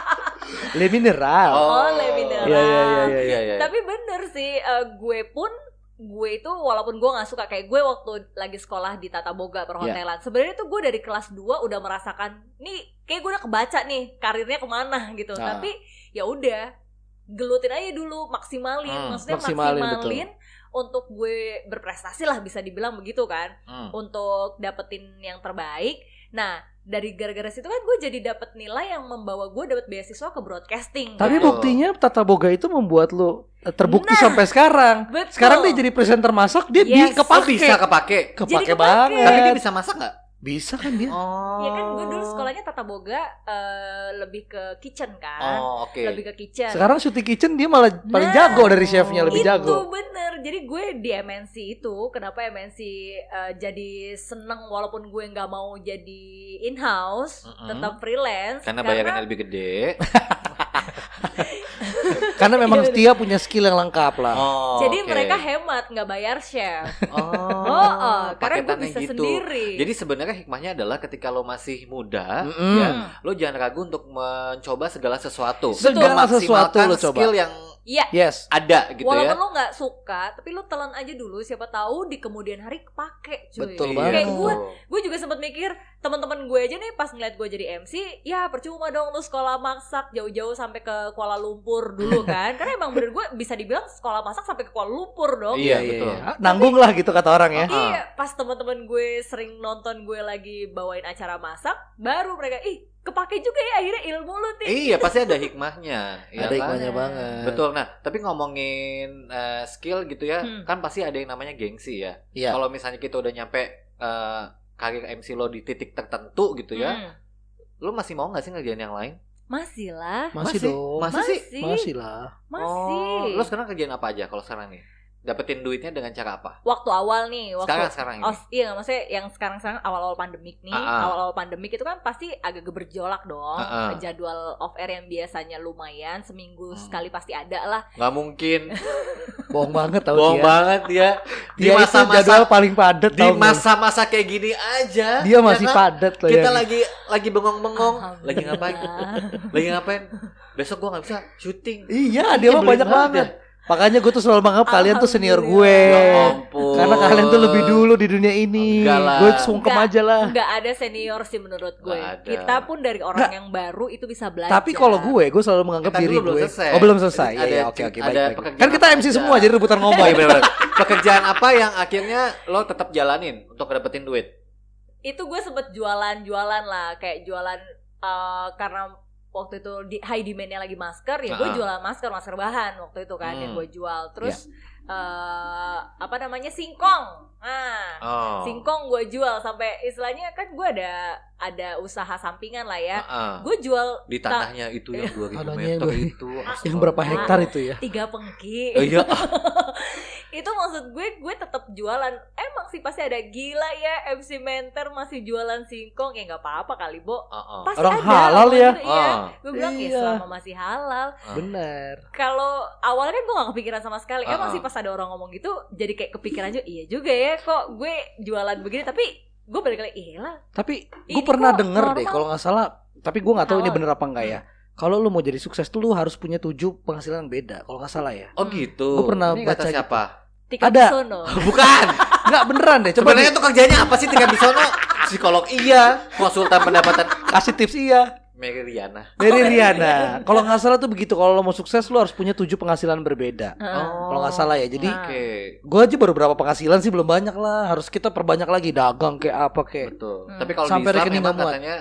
Le mineral. Oh, le mineral. Iya iya iya iya. Iya, iya. Tapi bener sih, eh, gue pun gue itu walaupun gue nggak suka kayak gue waktu lagi sekolah di Tata Boga perhotelan. Sebenarnya tuh gue dari kelas 2 udah merasakan nih kayak gue udah kebaca nih karirnya ke mana gitu. Nah. Tapi ya udah gelutin aja dulu, maksimalin. Hmm, Maksudnya maksimalin, maksimalin, untuk gue berprestasi lah bisa dibilang begitu kan. Hmm. Untuk dapetin yang terbaik Nah, dari gara-gara situ kan gue jadi dapat nilai yang membawa gue dapat beasiswa ke broadcasting. Tapi kan? buktinya Tata Boga itu membuat lu eh, terbukti Nah, sampai sekarang. betul. Sekarang dia jadi presenter masak, dia di Yes. Oh, kepake. bisa kepake. Kepake Jadi kepake. banget. Tapi dia bisa masak nggak? Bisa kan dia? Oh. Ya kan gue dulu sekolahnya tata boga eh, lebih ke kitchen kan. Oh, oke. Lebih ke kitchen. Sekarang syuting kitchen dia malah paling Nah, jago dari chefnya lebih itu jago. bener jadi gue di MNC itu kenapa MNC uh, jadi seneng walaupun gue nggak mau jadi in house Mm-mm. tetap freelance Karena bayarannya lebih gede. Karena memang Iya, Tia punya skill yang lengkap lah. Oh, jadi oke. mereka hemat nggak bayar chef Oh, oh, oh, karena gue bisa gitu. sendiri Jadi sebenarnya hikmahnya adalah ketika lo masih muda, Mm-mm. ya, lo jangan ragu untuk mencoba segala sesuatu. Segala sesuatu lo coba. skill yang Iya Yes. ada gitu walaupun ya. lo nggak suka tapi lo telan aja dulu siapa tahu di kemudian hari kepake cuy Betul Iya, banget. kayak gue gue juga sempat mikir teman-teman gue aja nih pas ngeliat gue jadi MC ya percuma dong lu sekolah masak jauh-jauh sampai ke Kuala Lumpur dulu kan karena emang bener gue bisa dibilang sekolah masak sampai ke Kuala Lumpur dong Iya, betul. Ah, Nanggung lah gitu kata orang ya. Iya pas teman-teman gue sering nonton gue lagi bawain acara masak baru mereka ih kepake juga ya akhirnya ilmu lu nih Iya, pasti ada hikmahnya. ya Ada kan? hikmahnya banget. Betul. Nah, tapi ngomongin eh, skill gitu ya, Hmm. kan pasti ada yang namanya gengsi ya. Iya. Kalau misalnya kita udah nyampe eh, karir MC lo di titik tertentu gitu ya, Hmm. lo masih mau nggak sih ngerjain yang lain? masih lah Masih, Masih? dong. Masa sih? masih Masih lah. masih Oh, lo sekarang kerjain apa aja kalau sekarang nih? Dapetin duitnya dengan cara apa? waktu awal nih waktu Sekarang sekarang ini. Oh iya maksudnya yang sekarang-sekarang awal-awal pandemik nih, Ah, ah. awal-awal pandemik itu kan pasti agak bergejolak dong. Ah. Jadwal off air yang biasanya lumayan seminggu Hmm. sekali pasti ada lah. Nggak mungkin. Bohong banget tau Bohong dia. banget ya. Di Dia masa-masa jadwal paling padat di masa-masa kayak gini aja. Dia ya masih kan? padat loh Kita ya. lagi lagi bengong-bengong, lagi ngapain? Lagi ngapain? Besok gua nggak bisa syuting. Iya, dia mah banyak banget. Makanya gue tuh selalu menganggap kalian tuh senior gue. Ya ampun. Karena kalian tuh lebih dulu di dunia ini. Enggak. Gue sungkem Enggak. aja lah. Nggak ada senior sih menurut gue. Kita pun dari orang yang baru itu bisa belajar. Tapi kalau gue, gue selalu menganggap Kita diri belum gue. selesai. Oh belum selesai. Ada- Iya, iya, oke oke baik, baik. Kan kita MC aja. semua jadi rebutan ngomong. benar Pekerjaan apa yang akhirnya lo tetap jalanin untuk dapetin duit? itu gue sempet jualan-jualan lah, kayak jualan eh, karena waktu itu di high demandnya lagi masker ya gue Ah. jualan masker masker bahan waktu itu kan yang Hmm. gue jual terus eh, apa namanya singkong nah Oh. singkong gue jual sampai istilahnya kan gue ada ada usaha sampingan lah ya Heeh. gue jual Di tanahnya itu yang 2000 Tanahnya meter itu. Yang berapa Ah. hektar itu ya? tiga pengki Oh, iya. itu maksud gue gue tetap jualan emang sih pasti ada gila ya MC Mentor masih jualan singkong ya nggak apa-apa kali bo Heeh. pasti Orang ada halal ya. gitu, iya. Ah. gue bilang ya Iya. selama masih halal Ah. Bener. kalau awalnya kan gue gak kepikiran sama sekali Ah, emang sih pas ada orang ngomong gitu jadi kayak kepikiran juga iya juga ya kok gue jualan begini tapi gue balik lagi iya lah Tapi gue pernah kok denger deh kalau nggak salah. Tapi gue nggak tahu ini bener apa enggak ya. Kalau lu mau jadi sukses tuh lu harus punya tujuh penghasilan yang beda. Kalau nggak salah ya. Oh gitu. Gua pernah Ini baca kata gitu. siapa? Tika Ada. Bisono. Bukan. Nggak beneran deh. Coba Sebenarnya di- tuh kerjanya apa sih Tika Bisono? Psikolog iya, konsultan pendapatan kasih tips iya. Mary Riana. Dari Riana. Kalau nggak salah tuh begitu. Kalau lo mau sukses lu harus punya tujuh penghasilan berbeda. Heeh. Kalau nggak salah ya. Jadi Nah. Oke. gue aja baru berapa penghasilan sih belum banyak lah. Harus kita perbanyak lagi dagang kayak apa kayak Betul. Hmm. Tapi kalau di Sampai Islam rekening muat. katanya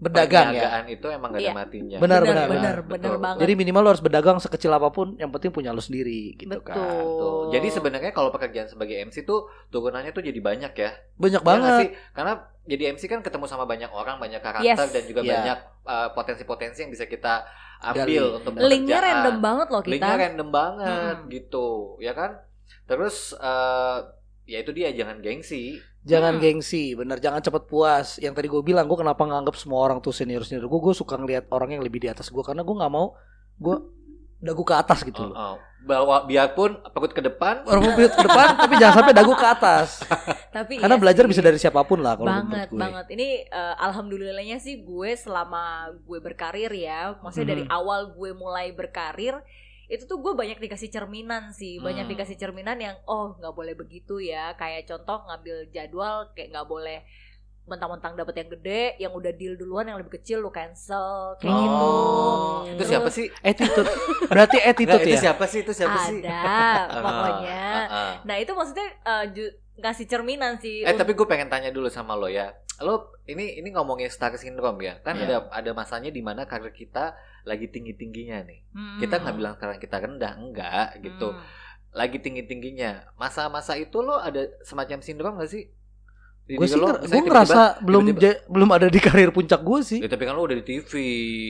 berdagang ya. itu emang gak ada Iya. matinya. Benar, benar benar, benar benar. benar banget Jadi minimal lo harus berdagang sekecil apa pun. Yang penting punya lo sendiri gitu kan. Betul. Tuh. Jadi sebenarnya kalau pekerjaan sebagai MC tuh turunannya tuh jadi banyak ya. Banyak Iya banget. sih? Karena jadi MC kan ketemu sama banyak orang, banyak karakter Yes. dan juga Iya. banyak uh, potensi-potensi yang bisa kita ambil Gali. untuk linknya pekerjaan. random banget loh kita Linknya random banget Hmm. gitu, ya kan? Terus eh ya itu dia jangan gengsi. Jangan Hmm. gengsi, bener jangan cepet puas. Yang tadi gue bilang, gue kenapa nganggap semua orang tuh senior senior gue, gue suka ngeliat orang yang lebih di atas gue karena gue nggak mau gue dagu ke atas gitu loh. Oh, oh. Bawa biarpun perut ke depan, Orang mobil ke depan, tapi jangan sampai dagu ke atas. tapi Karena iya belajar sih. bisa dari siapa pun lah kalau banget gue. banget ini eh, alhamdulillahnya sih gue selama gue berkarir ya maksudnya dari Mhm. awal gue mulai berkarir itu tuh gue banyak dikasih cerminan sih banyak Hmm. dikasih cerminan yang oh nggak boleh begitu ya kayak contoh ngambil jadwal kayak nggak boleh mentang-mentang dapat yang gede yang udah deal duluan yang lebih kecil lu cancel kayak Oh. gitu itu Terus siapa sih? Attitude, berarti Nggak, attitude itu ya. siapa sih? Itu siapa sih? ada Ah, pokoknya ah, ah. nah itu maksudnya eh, ju- ngasih cerminan sih Eh tapi gue pengen tanya dulu sama lo ya. lo ini ini ngomongin star syndrome ya kan Iya. ada ada masanya di mana karir kita lagi tinggi tingginya nih Hmm. kita nggak bilang sekarang kita rendah enggak gitu Hmm. lagi tinggi tingginya masa-masa itu lo ada semacam sindrom gak sih Gue sih misalnya gue tiba-tiba- ngerasa belum tiba-tiba- ja- belum ada di karir puncak gue sih. Ya, tapi kan lo udah di TV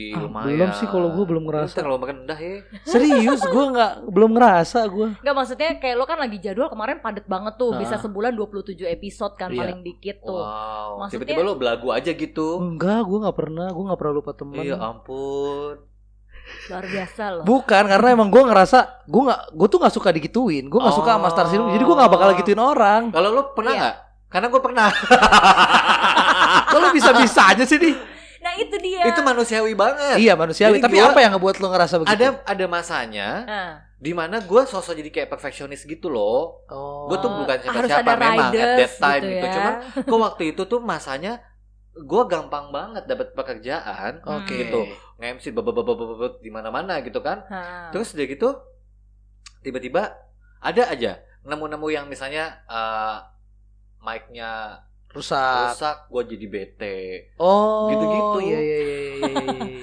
Ah, lumayan belum sih kalau gue belum Lo ngerasa. terlalu rendah ya Serius gue nggak belum ngerasa gue. Enggak maksudnya kayak lo kan lagi jadwal kemarin padet banget tuh, bisa Ah. sebulan 27 episode kan Iya. paling dikit tuh. wow Maksudnya- tiba-tiba lo belagu aja gitu Enggak, gue nggak pernah. Gue nggak pernah lupa teman. iya ampun Luar biasa loh. Bukan karena emang gue ngerasa gue nggak gue tuh nggak suka digituin. Gue nggak suka sama Star Syndrome. Jadi gue nggak bakal gituin orang. kalau lo pernah Iya. Karena gue pernah Kalau bisa bisa aja sih nih. Nah, itu dia. itu manusiawi banget Iya manusiawi. Jadi Tapi gua- apa yang ngebuat lo ngerasa begitu? ada ada masanya Nah, di mana gue sosok jadi kayak perfeksionis gitu loh Oh. gue tuh bukan siapa-siapa memang at riders that time gitu gitu, ya. cuman kok waktu itu tuh masanya gue gampang banget dapat pekerjaan Oke. gitu nge-MC bebebebebebebet di mana-mana gitu kan Nah. terus udah gitu tiba-tiba ada aja nemu-nemu yang misalnya eh, mic-nya rusak. rusak gue jadi bete Oh. Gitu-gitu. Iya iya iya iya.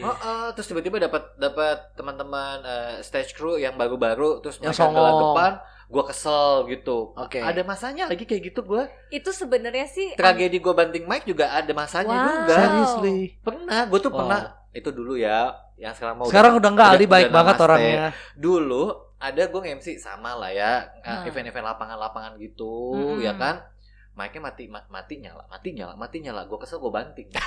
Heeh, terus tiba-tiba dapat dapat teman-teman eh, stage crew yang baru-baru terus Yang mereka gelagapan gue kesel gitu Oke. ada masanya lagi kayak gitu gue Itu sebenarnya sih tragedi gue banting mic juga ada masanya Wow. juga Seriously. pernah gue tuh Wow. pernah itu dulu ya yang sekarang mau Sekarang udah enggak Aldi baik udah banget namaste. orangnya. dulu ada gue nge-MC sama lah ya Hmm. event-event lapangan-lapangan gitu Mm-mm. ya kan mic-nya mati ma- mati nyala mati nyala mati nyala gue kesel gue banting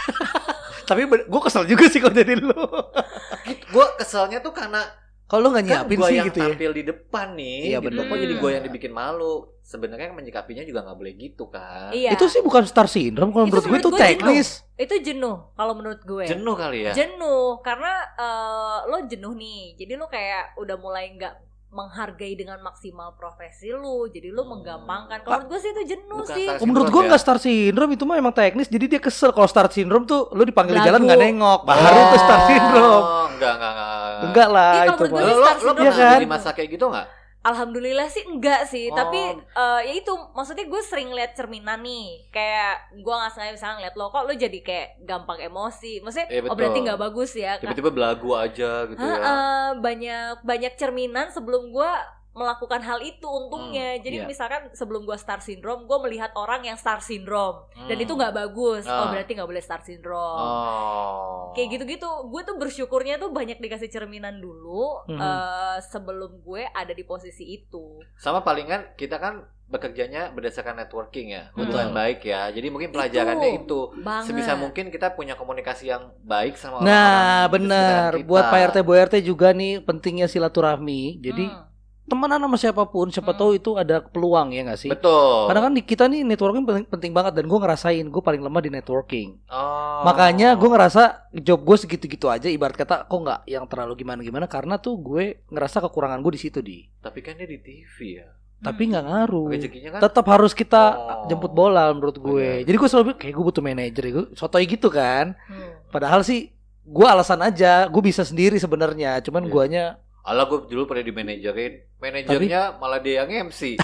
Tapi gue kesel juga sih kalau jadi lo. gue keselnya tuh karena Kalau nggak kan nyiapin gue sih yang gitu ya. tampil di depan nih Iya, gitu. bener kok jadi gue yang dibikin malu sebenarnya menyikapinya juga nggak boleh gitu kan Iya. Itu sih bukan Star Syndrome kalau Itu menurut gue menurut itu teknis. itu jenuh kalau menurut gue. jenuh kali ya Jenuh karena eh, lo jenuh nih. Jadi lo kayak udah mulai nggak menghargai dengan maksimal profesi lu. Jadi lo Hmm. menggampangkan. Kalau menurut gue sih itu jenuh Bukan sih. Oh, menurut gue ya? nggak Star Syndrome itu mah emang teknis. Jadi dia kesel kalau Star Syndrome tuh lo dipanggil di Belagu. jalan nggak nengok. Baru Oh. tuh Star Syndrome. oh enggak enggak enggak Enggak lah kalau itu menurut mah. gue lo lo, lo pernah kan? jadi masa kayak gitu nggak Alhamdulillah sih enggak sih, Oh. tapi eh, ya itu maksudnya gue sering lihat cerminan nih, kayak gue nggak sengaja misalnya ngeliat lo kok lo jadi kayak gampang emosi, maksudnya Iya, oh betul. berarti nggak bagus ya, tiba-tiba belagu aja gitu ya Heeh, banyak banyak cerminan sebelum gue melakukan hal itu untungnya, jadi iya. misalkan sebelum gue star syndrome, gue melihat orang yang star syndrome dan Hmm. itu nggak bagus, oh Ah. berarti nggak boleh star syndrome. oh Kayak gitu-gitu, gue tuh bersyukurnya tuh banyak dikasih cerminan dulu Mhm. eh, sebelum gue ada di posisi itu. sama palingan kita kan bekerjanya berdasarkan networking ya Betul. hubungan baik ya jadi mungkin pelajarannya itu, Banget. sebisa mungkin kita punya komunikasi yang baik sama orang-orang Nah di sekitar benar buat Pak RT Bu RT juga nih pentingnya silaturahmi. Jadi Hmm. Temenan sama siapa pun siapa Hmm. tahu itu ada peluang ya nggak sih? betul Karena kan di kita nih networking penting, penting banget dan gue ngerasain gue paling lemah di networking. Oh. Makanya gue ngerasa job gue segitu-gitu aja ibarat kata kok nggak yang terlalu gimana-gimana karena tuh gue ngerasa kekurangan gue di situ di. tapi kan dia di TV ya Tapi nggak ngaruh. rezekinya kan Tetap harus kita Oh. jemput bola menurut gue. Benar. Jadi gue selalu bilang, kayak gue butuh manajer gue sotoy gitu kan. Hmm. Padahal sih gue alasan aja gue bisa sendiri sebenarnya. Cuman Iya. guanya Alah gue dulu pernah di manajerin Manajernya malah dia yang MC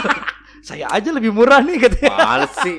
saya aja lebih murah nih katanya. Males sih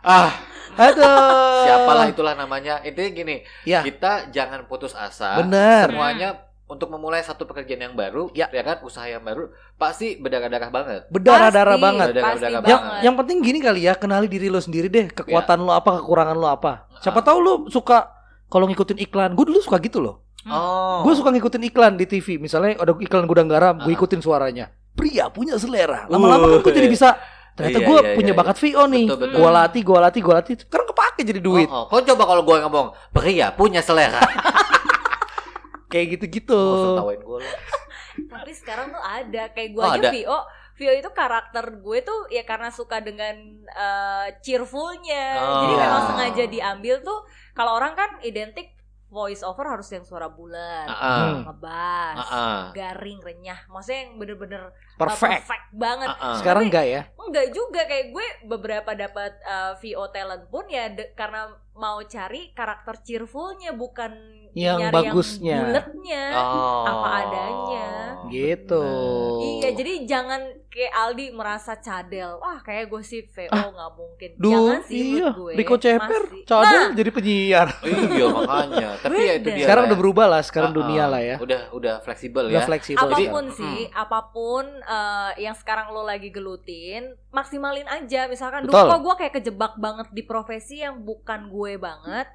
Ah Aduh. siapalah itulah namanya Intinya gini Ya. Kita jangan putus asa Bener. Semuanya untuk memulai satu pekerjaan yang baru Ya. kan Usaha yang baru Pasti berdarah-darah banget Berdarah-darah banget. Berdarah- pasti berdarah banget. Yang yang penting gini kali ya, kenali diri lo sendiri deh, kekuatan lo apa, kekurangan lo apa. Siapa Ah. tahu lo suka kalau ngikutin iklan. Gue dulu suka gitu loh. Oh Gue suka ngikutin iklan di TV. Misalnya ada iklan gudang garam, gue Ah. ikutin suaranya. Pria punya selera. Lama-lama kan gue jadi Uh. bisa. Ternyata Iya, gue iya, punya iya, bakat VO nih. Betul, betul. Gue latih, gue latih, gue latih. Sekarang kepake jadi duit. Oh, oh. Kau coba kalau gue ngomong Pria punya selera Kayak gitu-gitu. Tawain gue lo Tapi sekarang tuh ada kayak gue Oh, aja ada. VO Vio itu karakter gue tuh ya karena suka dengan eh, cheerfulnya. Oh. Jadi memang Iya. sengaja diambil tuh kalau orang kan identik voice over harus yang suara bulat, Ah, Hmm. ngebas, ah, ah. garing, renyah. Maksudnya yang bener-bener perfect. perfect banget. Ah, ah. Sekarang enggak ya? Enggak juga kayak gue beberapa dapat uh, VO talent pun ya de- karena mau cari karakter cheerfulnya bukan Yang nyari bagusnya. yang buletnya. Oh. Apa adanya. Gitu. Bener. Iya, jadi jangan kayak Aldi merasa cadel. Wah, kayak gue sih VO nggak mungkin. Duh, jangan sih iya. gue. Riko Ceper, Masih- cadel Nah, jadi penyiar. Iya makanya. Tapi ya itu dia. Sekarang lah udah berubah lah, sekarang Ah, dunia ah. lah ya. Udah udah fleksibel Udah ya. fleksibel. apa pun Jadi- sih, Hmm. apa pun uh, yang sekarang lo lagi gelutin, maksimalin aja. Misalkan, Betul. kok gue kayak kejebak banget di profesi yang bukan gue banget.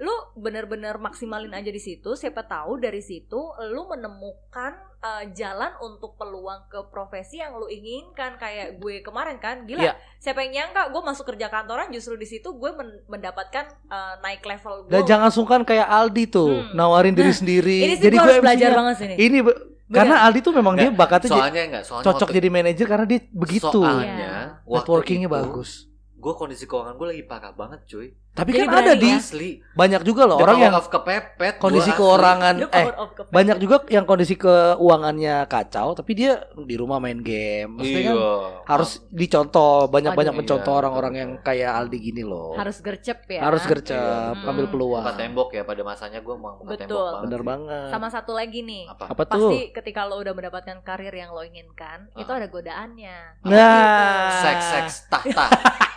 Lu bener-bener maksimalin aja di situ. Siapa tahu dari situ lu menemukan uh, jalan untuk peluang ke profesi yang lu inginkan. Kayak gue kemarin kan, gila. Iya. Siapa yang nyangka gue masuk kerja kantoran justru di situ gue men- mendapatkan uh, naik level gue. Dan jangan sungkan kayak Aldi tuh, Hmm. nawarin diri Nah, sendiri. Ini sih jadi gue harus belajar banget sini. Ini be- karena Aldi tuh memang dia Nggak, bakatnya jadi- Soalnya enggak, soalnya cocok waktu- jadi manajer karena dia begitu. Soalnya waktu Networkingnya itu, bagus. Gue kondisi keuangan gue lagi parah banget cuy. Tapi Jadi kan ada di? Asli. banyak juga loh The orang yang of kepepet. kondisi keuangan eh kepepet. banyak juga yang kondisi keuangannya kacau tapi dia di rumah main game. Maksudnya kan Iya. harus dicontoh banyak-banyak Aduh. mencontoh Iya, orang-orang betul, yang kayak Aldi gini loh. harus gercep ya. Harus gercep, Iya. ambil Hmm. peluang. Buka tembok ya pada masanya gue mau buka Betul. tembok banget. Bener banget. Sama satu lagi nih. Apa? Apa tuh? Pasti ketika lo udah mendapatkan karir yang lo inginkan, Ah. itu ada godaannya. Nah, Seks seks tahta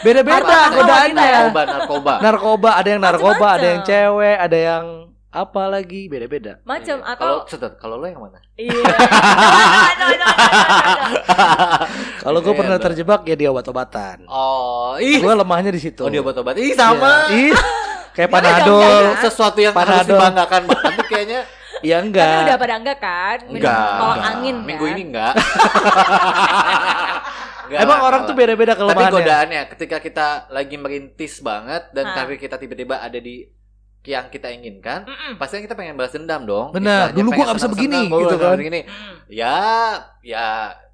beda-beda godaannya. Narkoba narkoba. Narkoba, ada yang narkoba, Macem-macem. ada yang cewek, ada yang apa lagi, beda-beda. Macam Iya. atau kalau lo yang mana? iya. Kalau gue Iya, pernah terjebak ya di obat-obatan. Oh, ih. Gue lemahnya di situ. Oh, dia obat-obat. Ih, sama. Iya. Ih, kayak jangan. Sesuatu yang harus Panadol. dibanggakan banget tuh kayaknya. Ya Tapi enggak. udah pada enggak kan? Minum Enggak. tolak enggak. angin kan? Minggu ini enggak. Enggak Emang lah, orang tuh beda-beda Tapi kelemahannya. godaannya ketika kita lagi merintis banget dan karir kita tiba-tiba ada di yang kita inginkan, Mm-mm. pasti kan kita pengen balas dendam dong. Benar. Dulu gua nggak bisa begini, gua gitu kan. begini. Mm. Ya, ya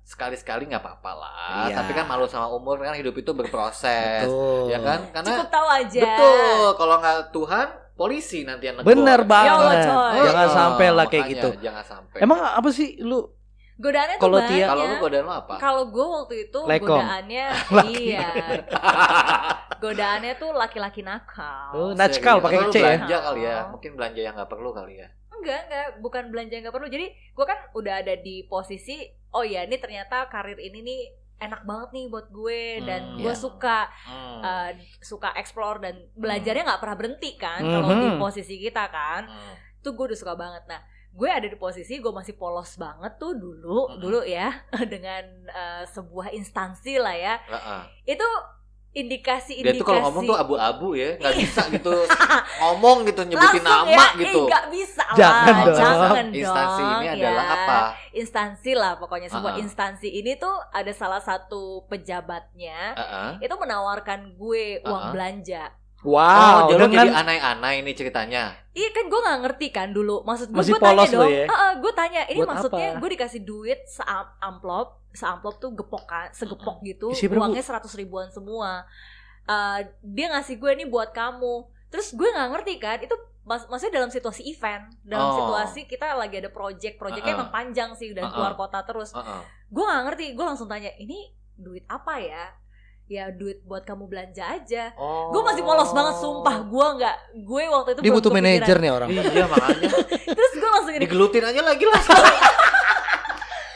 sekali-sekali nggak apa-apa lah. Iya. Tapi kan malu sama umur kan hidup itu berproses. Betul. Ya kan? Karena Cukup tahu aja. betul kalau nggak Tuhan, polisi nanti yang negor. Bener Ya Allah, banget. coy. Jangan Oh, sampai lah kayak makanya, gitu. Jangan sampai. Emang apa sih lu Godaannya tuh Kalau banyak. Kalau lu godaan lo apa? Kalau gue waktu itu Lekom. godaannya Laki. iya. godaannya tuh laki-laki nakal. Oh, Serius. pakai C ya? belanja kali ya. Mungkin belanja yang nggak perlu kali ya. Enggak, enggak, bukan belanja yang nggak perlu. Jadi gue kan udah ada di posisi oh ya ini ternyata karir ini nih enak banget nih buat gue dan Hmm, gue iya. suka Hmm. uh, suka explore dan belajarnya nggak pernah berhenti kan kalau di Mhm. posisi kita kan Hmm. tuh gue udah suka banget nah gue ada di posisi gue masih polos banget tuh dulu Mhm. dulu ya dengan uh, sebuah instansi lah ya Heeh. itu indikasi Dia indikasi tuh kalau ngomong tuh abu-abu ya, nggak bisa gitu ngomong gitu nyebutin Langsung nama ya, gitu. eh, nggak bisa lah Jangan dong. jangan Instansi dong, ini ya. adalah apa? instansi lah pokoknya sebuah Ah. instansi ini tuh ada salah satu pejabatnya Heeh. itu menawarkan gue uang Ah. belanja Wow, oh, dengan jadi aneh-aneh ini ceritanya. Iya kan gue nggak ngerti kan dulu Maksud gue tanya dong ya? Gue tanya ini Buat maksudnya gue dikasih duit seamplop Seamplop tuh gepok kan Segepok gitu Isi? Uangnya seratus ribuan semua Eh, Dia ngasih gue nih buat kamu Terus gue nggak ngerti kan Itu mas maksudnya dalam situasi event Dalam Oh. situasi kita lagi ada project Projectnya Uh-uh. emang panjang sih Dan Uh-uh. keluar kota terus Heeh. Gue nggak ngerti Gue langsung tanya Ini duit apa ya Ya duit buat kamu belanja aja Oh. Gue masih polos banget sumpah Gue nggak Gue waktu itu dia butuh manajer nih orang. Iya makanya Terus gue langsung gini digelutin aja lagi lah.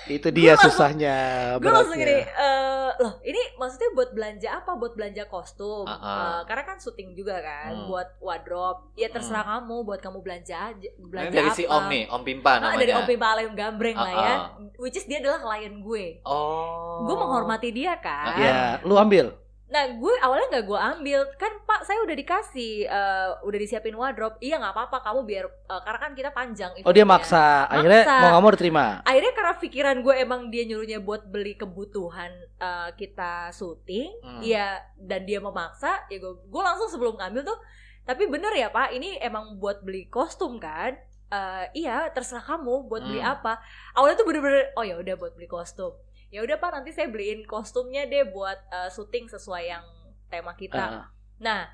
Itu dia langsung- susahnya. gue langsung gini eh loh ini maksudnya buat belanja apa buat belanja kostum Ah, ah. Eh, karena kan syuting juga kan Hmm. buat wardrobe ya terserah kamu buat kamu belanja aja Ini belanja dari apa si Om nih, Om Pimpa Ah, namanya. dari Om Pimpa Alayum Gambreng lah ya which is dia adalah klien gue Oh. gue menghormati dia kan Ya, lu ambil. Nah gue awalnya nggak gue ambil kan pak saya udah dikasih eh, udah disiapin wardrobe iya nggak apa-apa kamu biar eh, karena kan kita panjang Oh dia eventnya. maksa. Akhirnya Maksa. mau nggak mau diterima. akhirnya karena pikiran gue emang dia nyuruhnya buat beli kebutuhan eh, kita syuting Hmm. ya dan dia memaksa ya gue gue langsung sebelum ngambil tuh tapi bener ya pak ini emang buat beli kostum kan Eh, iya terserah kamu buat beli Hmm. apa awalnya tuh bener-bener oh ya udah buat beli kostum ya udah pak nanti saya beliin kostumnya deh buat eh, syuting sesuai yang tema kita Ah. Nah,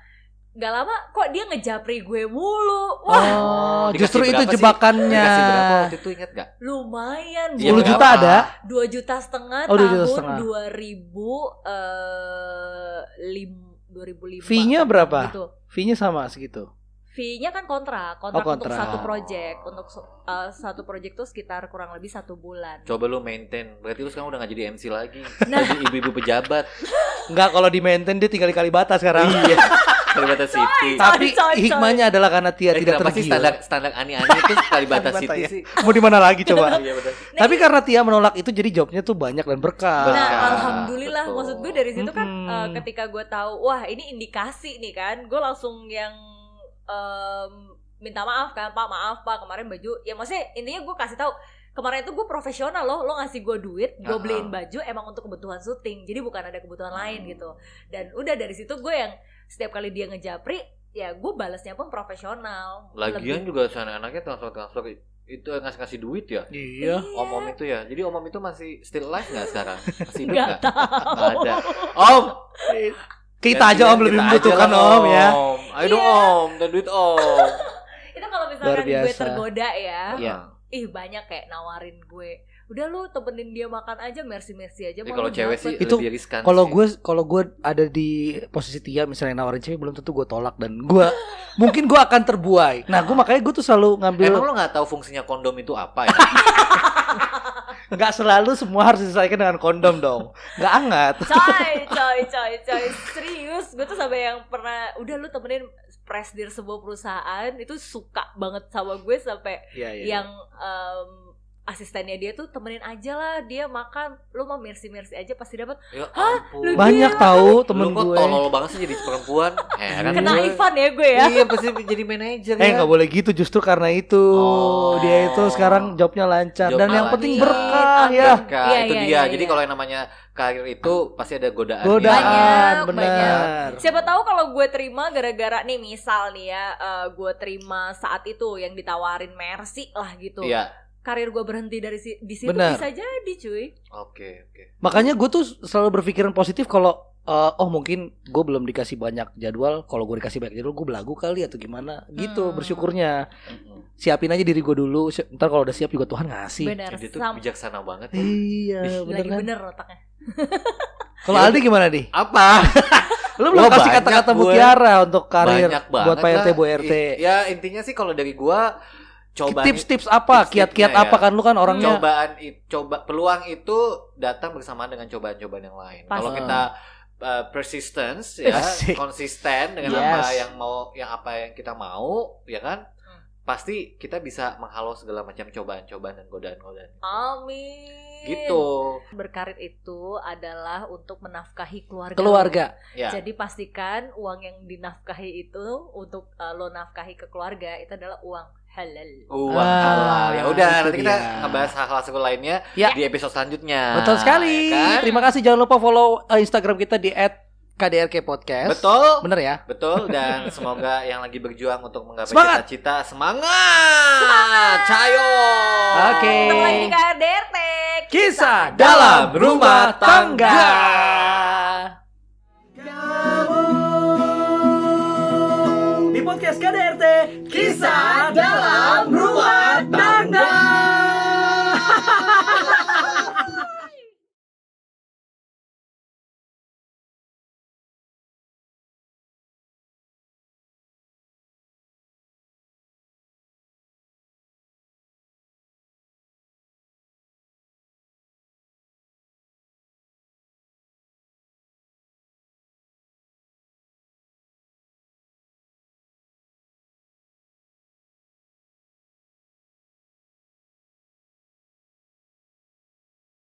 nggak lama kok dia ngejapri gue mulu wah Oh, justru itu sih? jebakannya. Dikasih berapa waktu itu inget gak? lumayan Iya, 10 juta ada? dua juta setengah Oh, dua juta tahun setengah. 2000 eh lim 2005 Fee-nya berapa? gitu. Fee-nya sama segitu. Fee-nya kan kontrak, kontrak, Oh, untuk kontrak. satu project, untuk eh, satu project tuh sekitar kurang lebih satu bulan. Coba lu maintain. Berarti lu sekarang udah gak jadi MC lagi. Nah. Jadi ibu-ibu pejabat. Enggak kalau di maintain dia tinggal di Kalibata sekarang. Iya. Kalibata City. Tapi Coy, coy, coy. hikmahnya adalah karena Tia Eh, tidak tergiur. standar standar ani-ani itu Kalibata City ya. sih? Mau di mana lagi coba? Iya. Nah, Tapi ini- karena Tia menolak itu jadi jobnya tuh banyak dan berkah. Nah, Berkah. alhamdulillah Betul. maksud gue dari situ kan Mm-mm. eh, ketika gue tahu wah ini indikasi nih kan, gue langsung yang em, minta maaf kan, Pak maaf Pak kemarin baju ya maksudnya intinya gue kasih tahu kemarin itu gue profesional loh, lo ngasih gue duit, gue beliin baju emang untuk kebutuhan syuting, jadi bukan ada kebutuhan lain gitu. Dan udah dari situ gue yang setiap kali dia ngejapri, ya gue balasnya pun profesional. Lagian Lebih- juga sana anaknya transfer transfer itu ngasih ngasih duit ya. Iya. Om om itu ya. Jadi om om itu masih still alive nggak sekarang? Masih hidup nggak ada. Om. Kita aja om lebih membutuhkan om ya. Ayo dong Iya. om, dan duit om. Itu kalau misalkan gue tergoda ya, Iya. ih banyak kayak nawarin gue udah lu temenin dia makan aja mercy mercy aja Jadi mau kalau cewek dapet." sih Itu lebih riskan. Kalau gue kalau gue ada di posisi Tia misalnya nawarin cewek belum tentu gue tolak dan gue mungkin gue akan terbuai. Nah gue makanya gue tuh selalu ngambil Emang lo nggak tahu fungsinya kondom itu apa ya? nggak selalu semua harus diselesaikan dengan kondom dong. Nggak hangat. coy coy coy coy serius gue tuh sampai yang pernah udah lu temenin presdir sebuah perusahaan itu suka banget sama gue sampai Iya yang em, asistennya dia tuh temenin aja lah dia makan lu mau mercy mercy aja pasti dapat Ya Hah? Lu Banyak Gila. tahu Lu temen kok gue. tolol banget sih jadi perempuan? Heran kena gue. Ivan ya gue ya Iya pasti jadi manajer Eh ya. nggak boleh gitu justru karena itu Oh. dia itu sekarang jobnya lancar dan Jobnya yang penting lancar. berkah ya. Berkah, Iya, itu iya, dia. iya, Jadi iya. kalau yang namanya karir itu pasti ada godaan. Godaan Banyak, benar. Siapa tahu kalau gue terima gara-gara nih misal nih ya eh, gue terima saat itu yang ditawarin Mercy lah gitu. Iya. Karir gue berhenti dari si- di situ Benar. bisa jadi cuy. Oke, oke. Makanya gue tuh selalu berpikiran positif kalau eh, oh mungkin gue belum dikasih banyak jadwal, kalau gue dikasih banyak jadwal gue belagu kali atau gimana gitu Hmm. bersyukurnya. Mm-mm. Siapin aja diri gue dulu, si- ntar kalau udah siap juga Tuhan ngasih. Benar. Ya, Dia tuh Sam- bijaksana banget ya. Iya, bener lagi kan? bener otaknya. Kalau Aldi gimana nih? Apa? Lu belum kasih kata-kata gue. mutiara untuk karir Banyak banget buat Pak RT. Bu RT. Ya intinya sih kalau dari gua coba Tips-tips apa? Kiat-kiat apa ya. kan lu kan orangnya cobaan coba peluang itu datang bersamaan dengan cobaan-cobaan yang lain. Kalau kita uh, persistence ya, Asik. konsisten dengan Yes. apa yang mau yang apa yang kita mau, ya kan? Pasti kita bisa menghalau segala macam cobaan-cobaan dan godaan-godaan. Amin. Gitu. Berkarir itu adalah untuk menafkahi keluarga. keluarga. Ya. Jadi pastikan uang yang dinafkahi itu untuk uh, lo nafkahi ke keluarga itu adalah uang halal. Uang Ah, halal. Ya udah, nanti kita ngebahas hal-hal seru lainnya Ya. di episode selanjutnya. Betul sekali. Ya kan? Terima kasih jangan lupa follow eh, Instagram kita di @kdrk podcast. Betul. Bener ya? Betul dan semoga yang lagi berjuang untuk menggapai Semangat! cita-cita semangat. Cayo. Oke. Ketemu lagi di KRDRT. Kisah dalam rumah tangga. KDRT, kisah dalam rumah tangga.